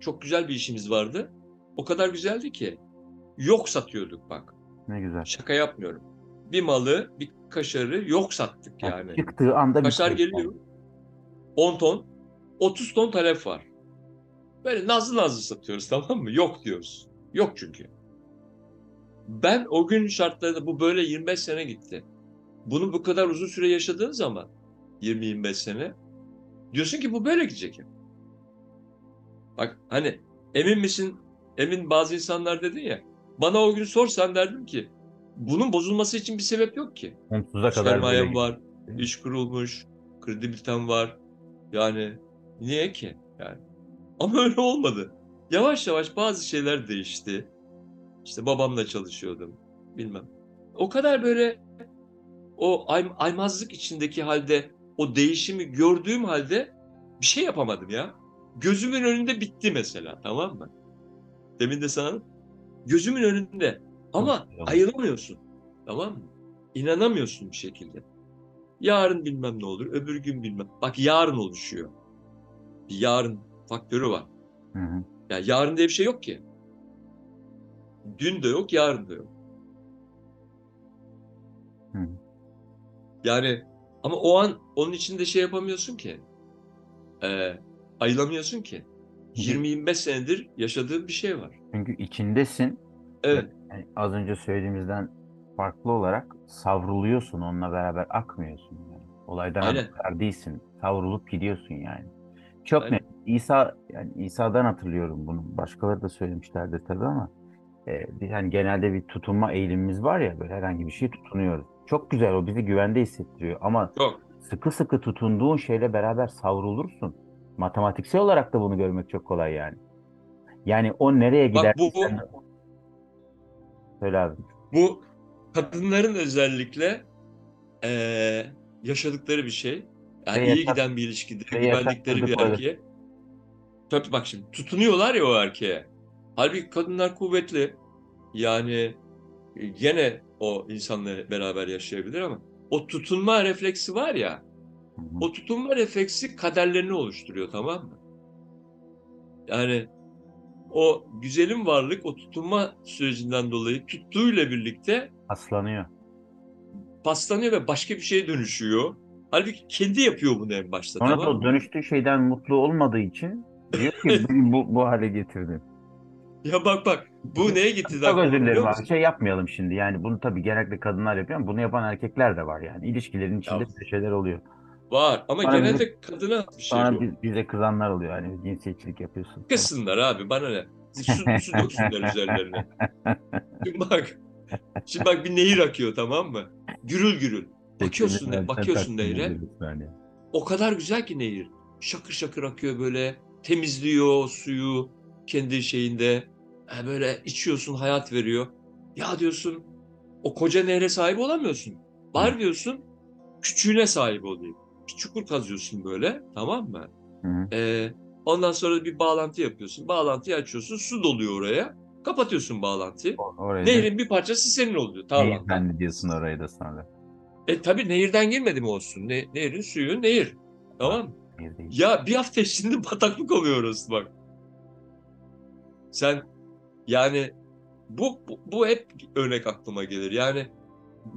çok güzel bir işimiz vardı. O kadar güzeldi ki. Yok satıyorduk bak. ne güzel. Şaka yapmıyorum. Bir malı, bir kaşarı yok sattık yani. Çıktığı anda Kaşar bitiyor. geliyor. 10 ton. 30 ton talep var. Böyle nazlı nazlı satıyoruz tamam mı? Yok diyoruz. Yok çünkü. Ben o gün şartlarında bu böyle 25 sene gitti. Bunu bu kadar uzun süre yaşadığın zaman 20-25 sene diyorsun ki bu böyle gidecek. Bak hani emin misin? Emin bazı insanlar dedin ya. Bana o gün sorsan derdim ki bunun bozulması için bir sebep yok ki. Sonsuza kadar Sermayem var, iş kurulmuş, kredibilitem var. Yani niye ki? Yani. Ama öyle olmadı. Yavaş yavaş bazı şeyler değişti. İşte babamla çalışıyordum. Bilmem. O kadar böyle o ay, aymazlık içindeki halde o değişimi gördüğüm halde bir şey yapamadım ya. Gözümün önünde bitti mesela tamam mı? Demin de sana gözümün önünde ama Tamam. ayılamıyorsun. Tamam mı? İnanamıyorsun bir şekilde. Yarın bilmem ne olur, öbür gün bilmem. Bak yarın oluşuyor. Bir yarın faktörü var. Hı hı. Yani yarın diye bir şey yok ki. Dün de yok, yarın da yok. Hı. Yani ama o an onun içinde şey yapamıyorsun ki. Ee, ayılamıyorsun ki. 20-25 senedir yaşadığım bir şey var. Çünkü içindesin. Evet. Yani az önce söylediğimizden farklı olarak savruluyorsun onunla beraber akmıyorsun yani. Olaydan haberdar değilsin. Savrulup gidiyorsun yani. Çok Aynen. net. İsa yani İsa'dan hatırlıyorum bunu. Başkaları da söylemişlerdir tabii ama e, bir hani genelde bir tutunma eğilimimiz var ya böyle herhangi bir şeye tutunuyoruz. Çok güzel o bizi güvende hissettiriyor ama Çok. sıkı sıkı tutunduğun şeyle beraber savrulursun. Matematiksel olarak da bunu görmek çok kolay yani. Yani o nereye gider? bu, bu, Söyle abi. bu kadınların özellikle eee, yaşadıkları bir şey. Yani Ve iyi giden bir ilişkide ve güvendikleri bir erkeğe. Tabii bak şimdi tutunuyorlar ya o erkeğe. Halbuki kadınlar kuvvetli. Yani e, gene o insanla beraber yaşayabilir ama o tutunma refleksi var ya o tutunma refleksi kaderlerini oluşturuyor tamam mı? Yani o güzelim varlık o tutunma sürecinden dolayı tuttuğuyla birlikte Aslanıyor. paslanıyor ve başka bir şeye dönüşüyor. Halbuki kendi yapıyor bunu en başta Sonra da tamam mı? dönüştüğü şeyden mutlu olmadığı için diyor ki bu, bu hale getirdin. Ya bak bak bu neye gitti Çok aklıma özür dilerim abi. Şey yapmayalım şimdi. Yani bunu tabii genellikle kadınlar yapıyor ama bunu yapan erkekler de var yani. İlişkilerin içinde Ya. şeyler oluyor. Var ama Sonra genelde kadına has bir şey bu. biz- bize kızanlar oluyor. Hani cinsiyetçilik yapıyorsun. Kızsınlar abi bana ne? Su, su döksünler üzerlerine. Şimdi bak. Şimdi bak bir nehir akıyor tamam mı? Gürül gürül. Bakıyorsun, Sen bakıyorsun nehre. yani. O kadar güzel ki nehir. Şakır şakır akıyor böyle. Temizliyor suyu kendi şeyinde. Ha, böyle içiyorsun hayat veriyor. Ya diyorsun o koca nehre sahip olamıyorsun. Var diyorsun küçüğüne sahip olayım. Bir çukur kazıyorsun böyle tamam mı? Hı hı. Ee, ondan sonra bir bağlantı yapıyorsun. Bağlantıyı açıyorsun. Su doluyor oraya. Kapatıyorsun bağlantıyı. O- Orayı Nehrin bir parçası senin oluyor. Tamam. ben diyorsun orayı da sonra. E tabii nehirden girmedi mi olsun? Ne, nehrin suyu nehir. Tamam mı? Ya bir hafta içinde bataklık oluyoruz bak. Sen yani bu, bu, bu hep örnek aklıma gelir. Yani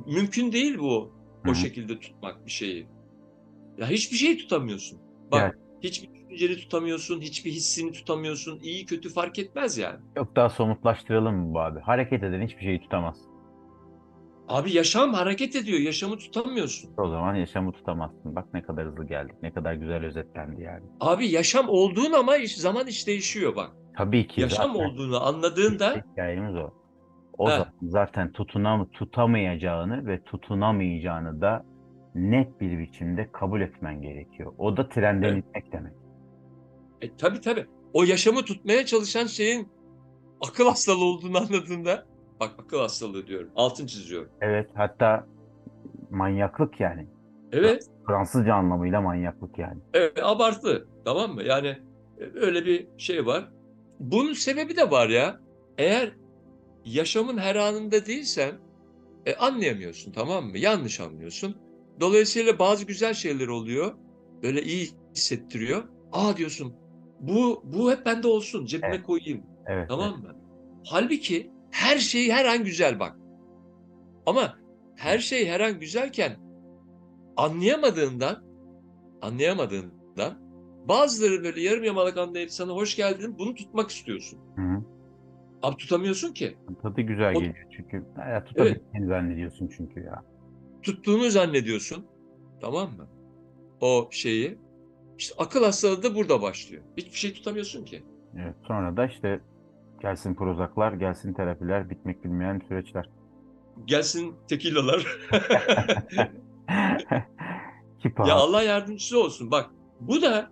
mümkün değil bu Hı o şekilde tutmak bir şeyi. Ya hiçbir şey tutamıyorsun. Bak Evet. hiçbir düşünceni tutamıyorsun, hiçbir hissini tutamıyorsun. İyi kötü fark etmez yani. Yok daha somutlaştıralım mı bu abi? Hareket eden hiçbir şeyi tutamaz. Abi yaşam hareket ediyor. Yaşamı tutamıyorsun. O zaman yaşamı tutamazsın. Bak ne kadar hızlı geldik. Ne kadar güzel özetlendi yani. Abi yaşam olduğun ama iş, zaman iş değişiyor bak. Tabii ki yaşam zaten olduğunu anladığında hikayemiz o. O He. zaman zaten tutunam tutamayacağını ve tutunamayacağını da net bir biçimde kabul etmen gerekiyor. O da trenden Evet. inmek demek. E, tabii tabii. O yaşamı tutmaya çalışan şeyin akıl hastalığı olduğunu anladığında bak akıl hastalığı diyorum. Altın çiziyorum. Evet hatta manyaklık yani. Evet. Fransızca anlamıyla manyaklık yani. Evet abartı. Tamam mı? Yani e, öyle bir şey var. Bunun sebebi de var ya. Eğer yaşamın her anında değilsen e, anlayamıyorsun tamam mı? Yanlış anlıyorsun. Dolayısıyla bazı güzel şeyler oluyor. Böyle iyi hissettiriyor. Aa diyorsun. Bu bu hep bende olsun. Cebime Evet. koyayım. Evet. Tamam mı? Halbuki her şey her an güzel bak. Ama her şey her an güzelken anlayamadığından anlayamadığından bazıları böyle yarım yamalak anlayıp sana hoş geldin bunu tutmak istiyorsun. Hı hı. Abi tutamıyorsun ki. Tadı güzel O- geliyor çünkü. Ya tutabildiğini zannediyorsun çünkü ya. Tuttuğunu zannediyorsun. Tamam mı? O şeyi. İşte akıl hastalığı da burada başlıyor. Hiçbir şey tutamıyorsun ki. Evet. Sonra da işte gelsin prozaklar, gelsin terapiler, bitmek bilmeyen süreçler. Gelsin tekilalar. Ki Ya. Allah yardımcısı olsun. Bak bu da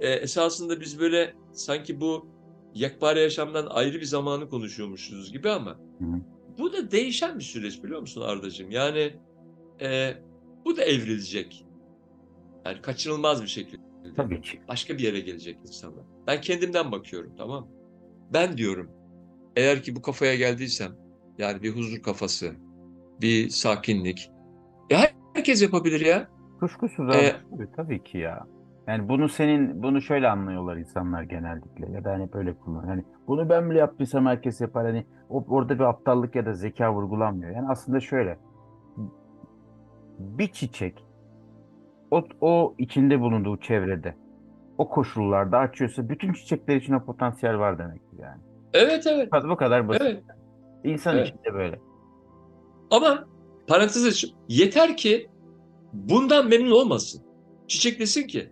e, esasında biz böyle sanki bu yekpare yaşamdan ayrı bir zamanı konuşuyormuşuz gibi ama Hı hı. bu da değişen bir süreç biliyor musun Ardacığım? Yani e, bu da evrilecek. Yani kaçınılmaz bir şekilde. Tabii ki. Başka bir yere gelecek insanlar. Ben kendimden bakıyorum tamam mı? Ben diyorum eğer ki bu kafaya geldiysem yani bir huzur kafası, bir sakinlik. Ya herkes yapabilir ya. Kuşkusuz abi. Ee, Tabii, tabii ki ya. Yani bunu senin bunu şöyle anlıyorlar insanlar genellikle ya da hani böyle kullanıyor. Hani bunu ben bile yaptıysam herkes yapar. Hani o, orada bir aptallık ya da zeka vurgulanmıyor. Yani aslında şöyle bir çiçek o, o içinde bulunduğu çevrede o koşullarda açıyorsa bütün çiçekler için o potansiyel var demektir yani. Evet evet. Bu kadar, basit. Evet. İnsan Evet. için de böyle. Ama parantez açıp yeter ki bundan memnun olmasın. Çiçek desin ki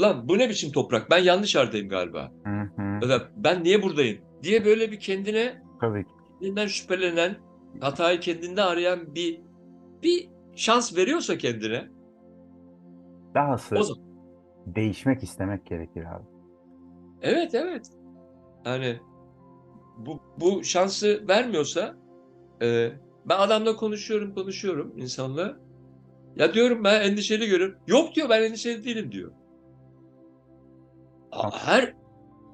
lan bu ne biçim toprak ben yanlış yerdeyim galiba. Hı hı. Ya da ben niye buradayım diye böyle bir kendine Tabii ki. kendinden şüphelenen hatayı kendinde arayan bir bir şans veriyorsa kendine Dahası o zaman değişmek istemek gerekir abi. evet evet yani bu, bu şansı vermiyorsa e, ben adamla konuşuyorum konuşuyorum insanla. Ya diyorum ben endişeli görüyorum. Yok diyor ben endişeli değilim diyor. Her Yani.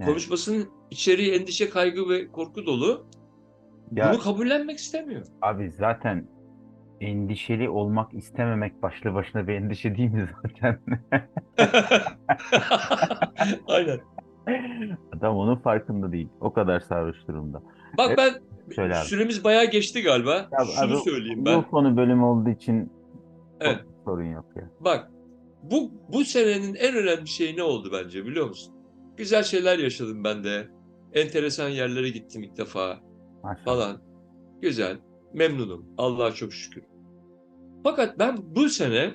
konuşmasının içeriği endişe kaygı ve korku dolu. Ya- bunu kabullenmek istemiyor. Abi zaten endişeli olmak istememek başlı başına bir endişe değil mi zaten? aynen Adam onun farkında değil. O kadar sarhoş durumda. bak Evet, ben söyle abi. süremiz bayağı geçti galiba Ya şunu abi, söyleyeyim ben Bu konu bölümü olduğu için Evet. sorun yok ya. Bak bu bu senenin en önemli şeyi ne oldu bence biliyor musun? Güzel şeyler yaşadım ben de. Enteresan yerlere gittim ilk defa Maşallah. falan. Güzel. Memnunum. Allah'a çok şükür. Fakat ben bu sene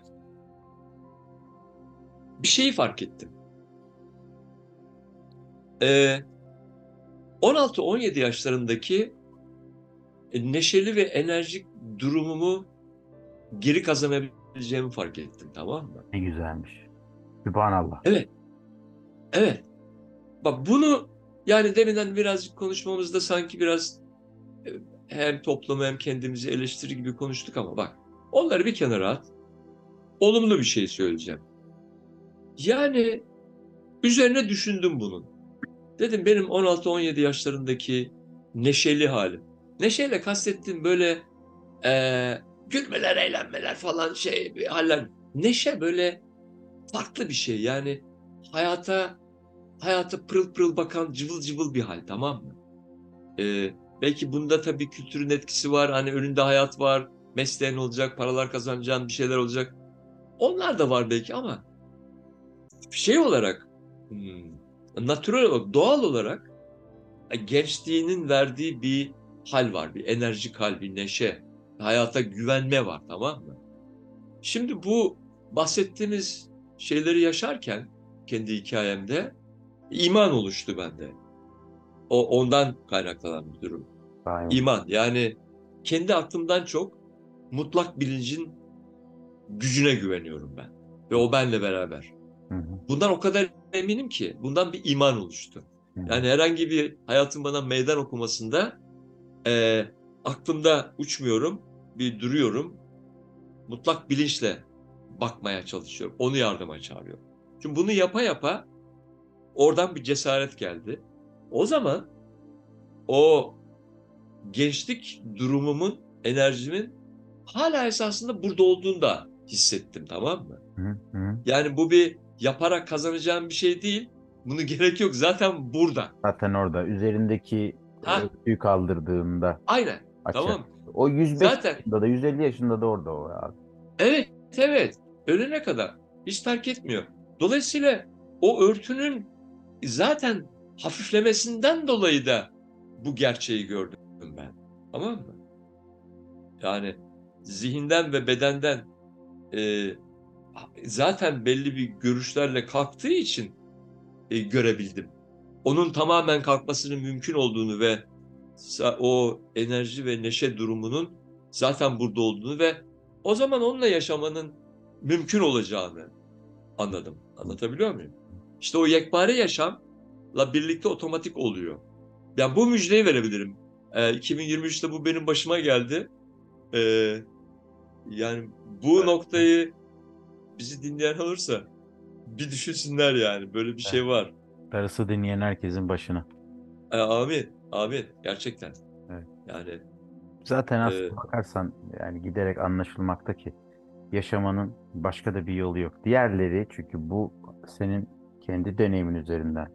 bir şeyi fark ettim. Ee, 16-17 yaşlarındaki e, neşeli ve enerjik durumumu geri kazanabileceğimi fark ettim tamam mı? Ne güzelmiş. Sübhanallah. Evet. Evet. Bak bunu yani deminden birazcık konuşmamızda sanki biraz e, hem toplumu hem kendimizi eleştiri gibi konuştuk ama bak onları bir kenara at. Olumlu bir şey söyleyeceğim. Yani üzerine düşündüm bunun. Dedim benim 16-17 yaşlarındaki neşeli halim. Neşeyle kastettiğim böyle eee, gülmeler, eğlenmeler falan şey bir haller. Neşe böyle farklı bir şey. Yani hayata hayata pırıl pırıl bakan cıvıl cıvıl bir hal tamam mı? Ee, belki bunda tabii kültürün etkisi var. Hani önünde hayat var, mesleğin olacak, paralar kazanacağın bir şeyler olacak. Onlar da var belki ama şey olarak hmm, natürel olarak, doğal olarak e, gençliğinin verdiği bir hal var. Bir enerjik hal, bir neşe. Hayata güvenme var tamam mı? Şimdi bu bahsettiğimiz şeyleri yaşarken kendi hikayemde iman oluştu bende. O ondan kaynaklanan bir durum. Vay. İman yani kendi aklımdan çok mutlak bilincin gücüne güveniyorum ben. Ve o benle beraber. Hı hı, Bundan o kadar eminim ki bundan bir iman oluştu. Yani herhangi bir hayatın bana meydan okumasında eee, aklımda uçmuyorum, bir duruyorum. Mutlak bilinçle bakmaya çalışıyorum. Onu yardıma çağırıyorum. Çünkü bunu yapa yapa oradan bir cesaret geldi. O zaman o gençlik durumumun, enerjimin hala esasında burada olduğunu da hissettim tamam mı? Hı, hı. Yani bu bir yaparak kazanacağım bir şey değil. Bunu gerek yok. Zaten burada. Zaten orada üzerindeki Ha. örtüyü kaldırdığında Aynen. açar. Tamam. O 105 Zaten yaşında da 150 yaşında da orada o abi. evet evet. Ölene kadar hiç fark etmiyor. Dolayısıyla o örtünün zaten hafiflemesinden dolayı da bu gerçeği gördüm ben. Tamam mı? Yani zihinden ve bedenden e, zaten belli bir görüşlerle kalktığı için e, görebildim. Onun tamamen kalkmasının mümkün olduğunu ve o enerji ve neşe durumunun zaten burada olduğunu ve o zaman onunla yaşamanın mümkün olacağını anladım. Anlatabiliyor muyum? İşte o yekpare yaşamla birlikte otomatik oluyor. Yani bu müjdeyi verebilirim. Ee, 2023'te bu benim başıma geldi. Ee, yani bu noktayı bizi dinleyen olursa bir düşünsünler yani. Böyle bir şey var. Darısı dinleyen herkesin başına. Ee, amin. Amin. Gerçekten. Evet. Yani Zaten aslında Ee, bakarsan yani giderek anlaşılmakta ki yaşamanın başka da bir yolu yok. Diğerleri çünkü bu senin kendi deneyimin üzerinden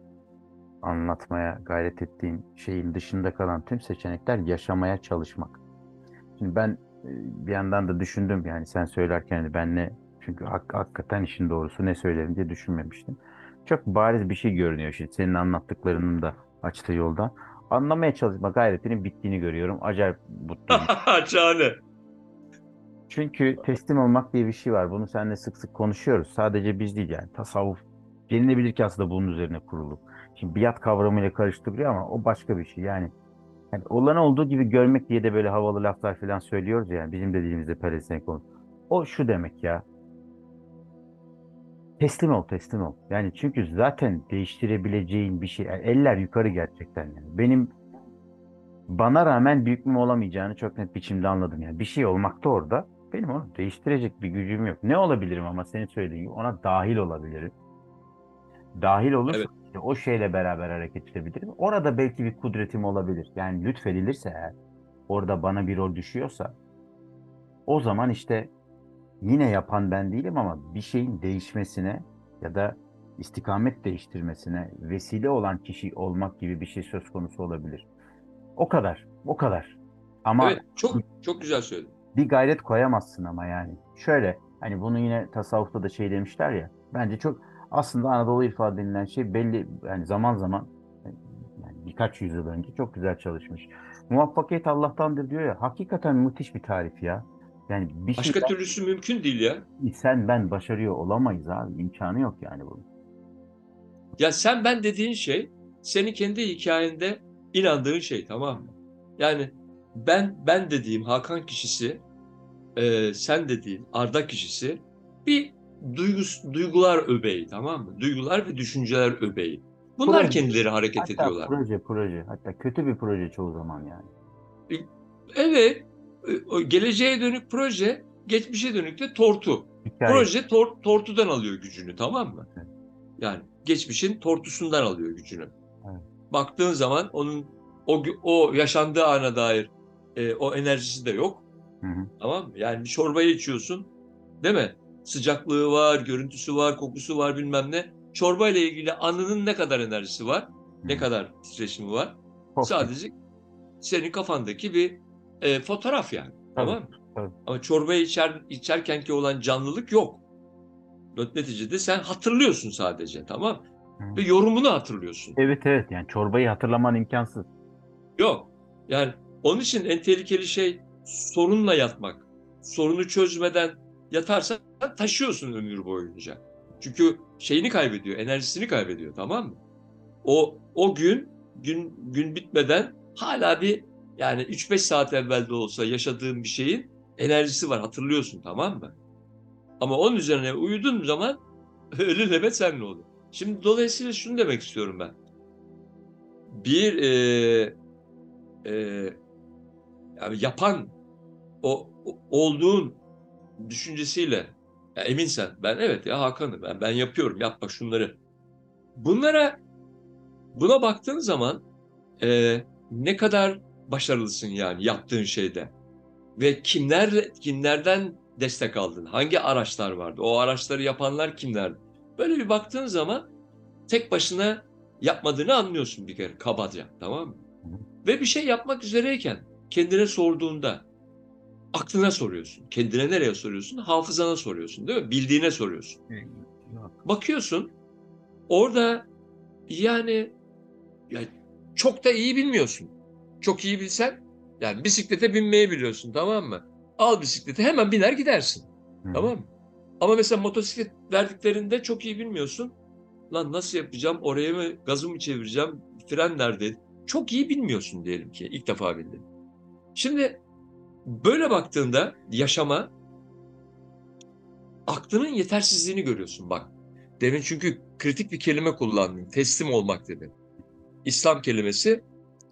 anlatmaya gayret ettiğin şeyin dışında kalan tüm seçenekler yaşamaya çalışmak. Şimdi ben e, bir yandan da düşündüm yani sen söylerken hani ben ne çünkü hak, hakikaten işin doğrusu ne söylerim diye düşünmemiştim. Çok bariz bir şey görünüyor şimdi senin anlattıklarının da açtığı yoldan. Anlamaya çalışma gayretinin bittiğini görüyorum. Acayip mutluyum. şahane. Çünkü teslim olmak diye bir şey var. Bunu seninle sık sık konuşuyoruz. Sadece biz değil yani. Tasavvuf denilebilir ki aslında bunun üzerine kurulu. Şimdi biat kavramıyla karıştırılıyor ama o başka bir şey. Yani, yani olanı olduğu gibi görmek diye de böyle havalı laflar falan söylüyoruz yani. Bizim de dilimizde pelesenk. O şu demek ya. Teslim ol, teslim ol. Yani çünkü zaten değiştirebileceğin bir şey. yani eller yukarı gerçekten yani. Benim bana rağmen büyük mü olamayacağını çok net biçimde anladım. Yani bir şey olmakta orada. Benim onu değiştirecek bir gücüm yok. Ne olabilirim ama senin söylediğin gibi ona dahil olabilirim. Dahil olursa Evet. işte o şeyle beraber hareket edebilirim. Orada belki bir kudretim olabilir. Yani lütfedilirse eğer orada bana bir rol düşüyorsa o zaman işte yine yapan ben değilim ama bir şeyin değişmesine ya da istikamet değiştirmesine vesile olan kişi olmak gibi bir şey söz konusu olabilir. O kadar, o kadar. Ama Evet, çok çok güzel söyledin. bir gayret koyamazsın ama yani. Şöyle, hani bunu yine tasavvufta da şey demişler ya. Bence çok aslında Anadolu irfanı denilen şey belli yani zaman zaman yani birkaç yüzyıl önce çok güzel çalışmış. Muvaffakiyet Allah'tandır diyor ya. Hakikaten müthiş bir tarif ya. Yani bir şey Başka türlüsü mümkün değil ya. sen ben başarıyor olamayız abi. İmkanı yok yani bunun. Ya sen ben dediğin şey senin kendi hikayende inandığın şey tamam mı? Yani ben ben dediğim Hakan kişisi e, sen dediğin Arda kişisi bir duygus, duygular öbeği tamam mı? Duygular ve düşünceler öbeği. Bunlar Proje. kendileri hareket Hatta ediyorlar. proje proje. Hatta kötü bir proje çoğu zaman yani. Evet, geleceğe dönük proje, geçmişe dönük de tortu. Hikaye. Proje tor- tortudan alıyor gücünü tamam mı? Evet. Yani geçmişin tortusundan alıyor gücünü. Evet. Baktığın zaman onun o o yaşandığı ana dair e, o enerjisi de yok. Hı hı. Tamam mı? Yani bir çorbayı içiyorsun değil mi? Sıcaklığı var, görüntüsü var, kokusu var bilmem ne. Çorba ile ilgili anının ne kadar enerjisi var, ne Hı. kadar titreşimi var. Çok Sadece senin kafandaki bir e, fotoğraf yani. Tamam mı? tabii. Ama çorbayı içer, içerkenki olan canlılık yok. Neticede sen hatırlıyorsun sadece tamam? Hı. Ve yorumunu hatırlıyorsun. Evet evet yani çorbayı hatırlaman imkansız. Yok. Yani onun için en tehlikeli şey sorunla yatmak. Sorunu çözmeden yatarsan taşıyorsun ömür boyunca. Çünkü şeyini kaybediyor, enerjisini kaybediyor tamam mı? O o gün gün gün bitmeden hala bir yani 3-5 saat evvel de olsa yaşadığın bir şeyin enerjisi var hatırlıyorsun tamam mı? Ama onun üzerine uyuduğun zaman ölü nöbet senle olur. Şimdi dolayısıyla şunu demek istiyorum ben. Bir e, e, yani yapan o, o- olduğun düşüncesiyle ya eminsen ben evet ya Hakan'ım ben ben yapıyorum yap bak şunları. Bunlara buna baktığın zaman e, ne kadar başarılısın yani yaptığın şeyde ve kimler kimlerden destek aldın? Hangi araçlar vardı? O araçları yapanlar kimlerdi? Böyle bir baktığın zaman tek başına yapmadığını anlıyorsun bir kere kabaca tamam mı? Ve bir şey yapmak üzereyken kendine sorduğunda aklına soruyorsun. Kendine nereye soruyorsun? Hafızana soruyorsun değil mi? Bildiğine soruyorsun. Bakıyorsun orada yani ya çok da iyi bilmiyorsun. Çok iyi bilsen yani bisiklete binmeyi biliyorsun tamam mı? Al bisikleti hemen biner gidersin. Hı. Tamam mı? Ama mesela motosiklet verdiklerinde çok iyi bilmiyorsun. Lan nasıl yapacağım? Oraya mı gazı mı çevireceğim? Fren nerede? Çok iyi bilmiyorsun diyelim ki. ilk defa bildin. Şimdi böyle baktığında yaşama aklının yetersizliğini görüyorsun bak. Demin çünkü kritik bir kelime kullandın. Teslim olmak dedin. İslam kelimesi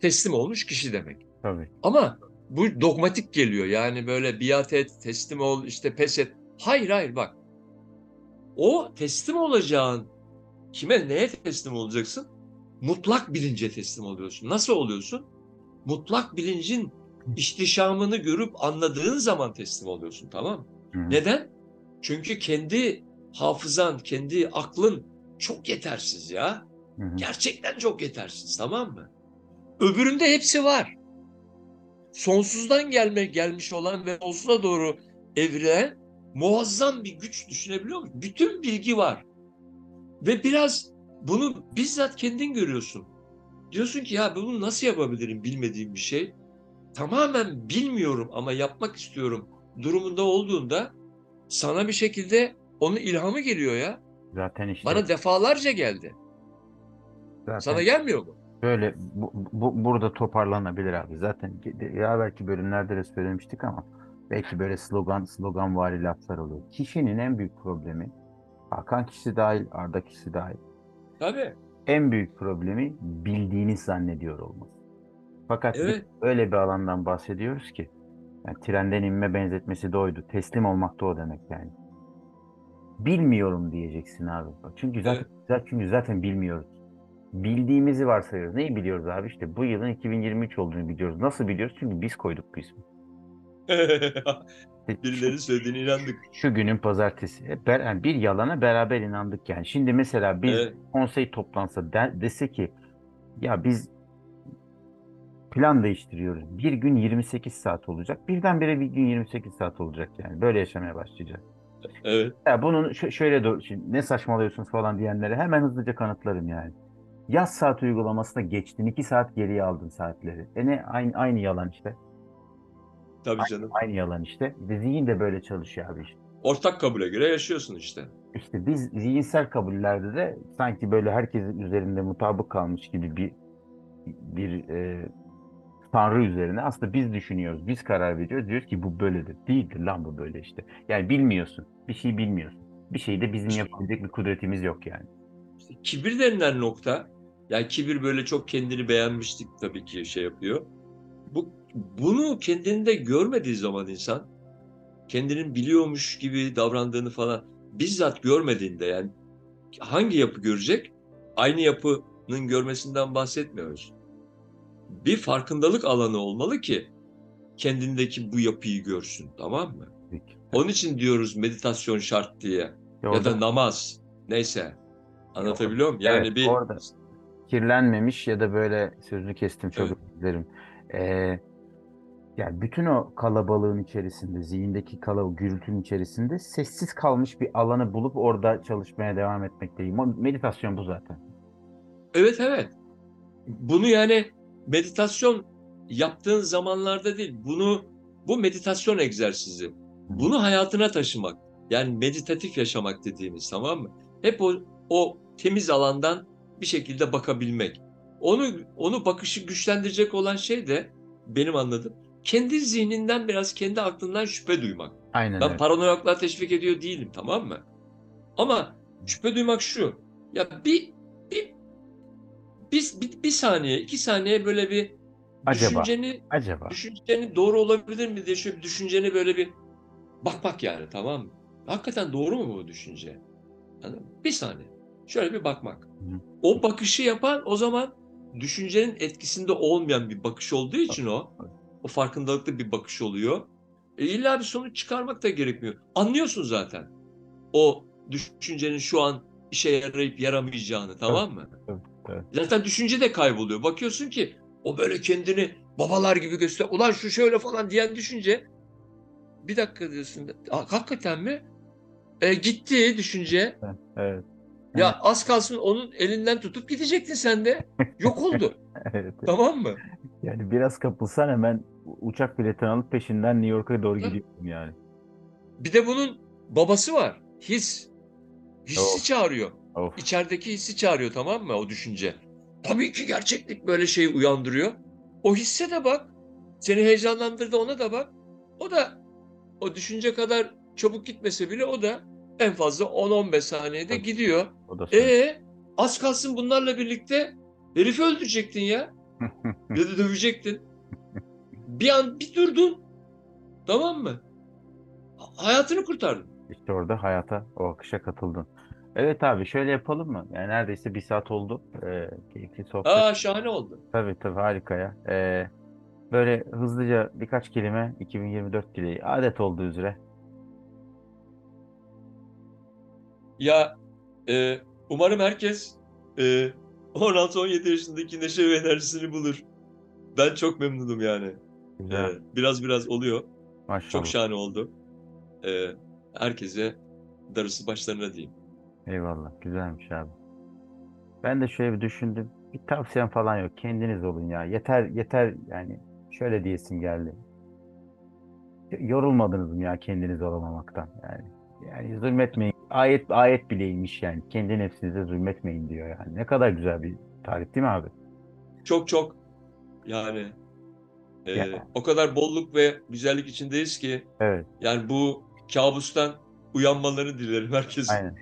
teslim olmuş kişi demek. Tabii. Ama bu dogmatik geliyor. Yani böyle biat et, teslim ol, işte pes et. Hayır hayır bak. O teslim olacağın kime neye teslim olacaksın? Mutlak bilince teslim oluyorsun. Nasıl oluyorsun? Mutlak bilincin ihtişamını görüp anladığın zaman teslim oluyorsun tamam mı? Hı. Neden? Çünkü kendi hafızan, kendi aklın çok yetersiz ya. Hı hı. Gerçekten çok yetersiz tamam mı? Öbüründe hepsi var. Sonsuzdan gelme gelmiş olan ve sonsuza doğru evrilen muazzam bir güç düşünebiliyor musun? Bütün bilgi var. Ve biraz bunu bizzat kendin görüyorsun. Diyorsun ki ya bunu nasıl yapabilirim bilmediğim bir şey. Tamamen bilmiyorum ama yapmak istiyorum durumunda olduğunda sana bir şekilde onun ilhamı geliyor ya. Zaten işte Bana defalarca geldi. zaten Sana gelmiyor mu? Böyle bu, bu- burada toparlanabilir abi. Zaten ya belki bölümlerde de söylemiştik ama belki böyle slogan slogan vari laflar oluyor. Kişinin en büyük problemi Hakan kişisi dahil, Arda kişisi dahil. Tabii. En büyük problemi bildiğini zannediyor olması. Fakat Evet. öyle bir alandan bahsediyoruz ki yani trenden inme benzetmesi de oydu. Teslim olmak da o demek yani. Bilmiyorum diyeceksin abi. Çünkü zaten, zaten çünkü zaten bilmiyoruz. Bildiğimizi varsayıyoruz. Neyi biliyoruz abi? İşte bu yılın 2023 olduğunu biliyoruz. Nasıl biliyoruz? Çünkü biz koyduk bu ismi. Birilerinin söylediğine inandık. Şu günün pazartesi. Ber- yani bir yalana beraber inandık yani. Şimdi mesela biz Evet. konsey toplansa de- dese ki ya biz plan değiştiriyoruz. Bir gün 28 saat olacak. Birdenbire bir gün 28 saat olacak yani. Böyle yaşamaya başlayacak. Evet. Ya bunun şö- şöyle do- şimdi ne saçmalıyorsunuz falan diyenlere hemen hızlıca kanıtlarım yani. Yaz saat uygulamasına geçtin. 2 saat geriye aldın saatleri. E ne aynı aynı yalan işte. Tabii canım. Aynı yalan işte. Ve zihin de böyle çalışıyor abi işte. Ortak kabule göre yaşıyorsun işte. İşte biz zihinsel kabullerde de sanki böyle herkesin üzerinde mutabık kalmış gibi bir bir e, tanrı üzerine aslında biz düşünüyoruz, biz karar veriyoruz. Diyoruz ki bu böyledir. Değildir lan bu böyle işte. Yani bilmiyorsun. Bir şey bilmiyorsun. Bir şeyde bizim yapabilecek bir kudretimiz yok yani. İşte kibir denilen nokta, yani kibir böyle çok kendini beğenmiştik tabii ki şey yapıyor. Bu bunu kendinde görmediği zaman insan kendinin biliyormuş gibi davrandığını falan bizzat görmediğinde yani hangi yapı görecek? Aynı yapının görmesinden bahsetmiyoruz. Bir farkındalık alanı olmalı ki kendindeki bu yapıyı görsün tamam mı? Onun için diyoruz meditasyon şart diye Ya ya da namaz neyse. Anlatabiliyor muyum? Yani Evet, bir orada. kirlenmemiş ya da böyle sözünü kestim çok Evet. özür dilerim. Ee, yani bütün o kalabalığın içerisinde, zihindeki kalabalık gürültünün içerisinde sessiz kalmış bir alanı bulup orada çalışmaya devam etmekteyim. Meditasyon bu zaten. Evet evet. Bunu yani meditasyon yaptığın zamanlarda değil. Bunu bu meditasyon egzersizi. Bunu hayatına taşımak. Yani meditatif yaşamak dediğimiz tamam mı? Hep o o temiz alandan bir şekilde bakabilmek. Onu onu bakışı güçlendirecek olan şey de benim anladığım kendi zihninden biraz kendi aklından şüphe duymak. Aynen Ben öyle. paranoyaklığa teşvik ediyor değilim tamam mı? Ama şüphe duymak şu. Ya bir bir bir, bir, bir saniye, iki saniye böyle bir Acaba. düşünceni Acaba. düşünceni doğru olabilir mi diye şöyle bir düşünceni böyle bir bakmak yani tamam mı? Hakikaten doğru mu bu düşünce? Mı? Bir saniye. Şöyle bir bakmak. O bakışı yapan o zaman düşüncenin etkisinde olmayan bir bakış olduğu için o o farkındalıklı bir bakış oluyor. E illa bir sonuç çıkarmak da gerekmiyor. Anlıyorsun zaten. O düşüncenin şu an işe yarayıp yaramayacağını tamam mı? evet, evet. Zaten düşünce de kayboluyor. Bakıyorsun ki o böyle kendini babalar gibi göster. Ulan şu şöyle falan diyen düşünce bir dakika diyorsun. "Aa, Hakikaten mi? E, gitti düşünce. Evet. Ya az kalsın onun elinden tutup gidecektin sen de. Yok oldu. Evet. tamam mı? Yani biraz kapılsan hemen uçak biletini alıp peşinden New York'a doğru gidiyorsun yani. Bir de bunun babası var. His. Hissi Of. çağırıyor. Of. İçerideki hissi çağırıyor tamam mı o düşünce. Tabii ki gerçeklik böyle şey uyandırıyor. O hisse de bak. Seni heyecanlandırdı ona da bak. O da o düşünce kadar çabuk gitmese bile o da en fazla 10-15 saniyede Tabii. gidiyor. E az kalsın bunlarla birlikte herifi öldürecektin ya. ya da dövecektin. Bir an bir durdun. Tamam mı? Ha- Hayatını kurtardın. İşte orada hayata, o akışa katıldın. Evet abi şöyle yapalım mı? Yani neredeyse bir saat oldu. Ee, keyifli sohbet. Aa şahane oldu. Tabii tabii harika ya. Ee, böyle hızlıca birkaç kelime 2024 dileği. Adet olduğu üzere. Ya e, umarım herkes e, 16-17 yaşındaki neşe ve enerjisini bulur. Ben çok memnunum yani. Güzel. E, biraz biraz oluyor. Maşallah. Çok şahane oldu. E, herkese darısı başlarına diyeyim. Eyvallah. Güzelmiş abi. Ben de şöyle bir düşündüm. Bir tavsiyem falan yok. Kendiniz olun ya. Yeter yeter yani. Şöyle diyesim geldi. Yorulmadınız mı ya kendiniz olamamaktan? Yani yani zulmetmeyin. Ayet ayet bileymiş yani. Kendi nefsinize zulmetmeyin diyor yani. Ne kadar güzel bir tarif değil mi abi? Çok çok yani e, Ya. o kadar bolluk ve güzellik içindeyiz ki Evet. yani bu kabustan uyanmalarını dilerim herkesin. Aynen.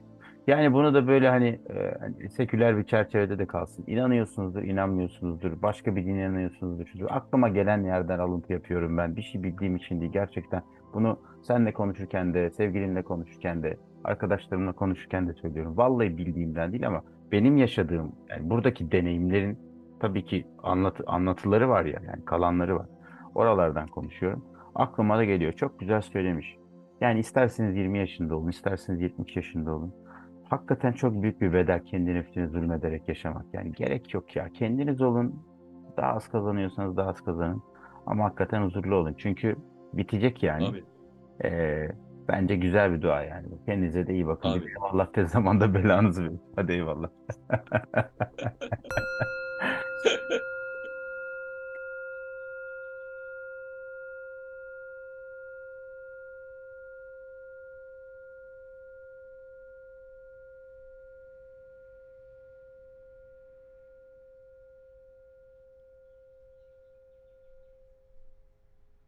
Yani bunu da böyle hani, e, hani seküler bir çerçevede de kalsın. İnanıyorsunuzdur, inanmıyorsunuzdur. Başka bir dine inanıyorsunuzdur. Aklıma gelen yerden alıntı yapıyorum ben. Bir şey bildiğim için değil. Gerçekten bunu seninle konuşurken de, sevgilinle konuşurken de, arkadaşlarımla konuşurken de söylüyorum. Vallahi bildiğimden değil ama benim yaşadığım, yani buradaki deneyimlerin tabii ki anlatı, anlatıları var ya, yani kalanları var. Oralardan konuşuyorum. Aklıma da geliyor. Çok güzel söylemiş. Yani isterseniz 20 yaşında olun, isterseniz 70 yaşında olun. Hakikaten çok büyük bir bedel kendi nefsine zulmederek yaşamak. Yani gerek yok ya. Kendiniz olun. Daha az kazanıyorsanız daha az kazanın. Ama hakikaten huzurlu olun. Çünkü bitecek yani. Abi, Ee, bence güzel bir dua yani. Kendinize de iyi bakın. Abi. Allah tez zamanda belanızı verir. Hadi eyvallah.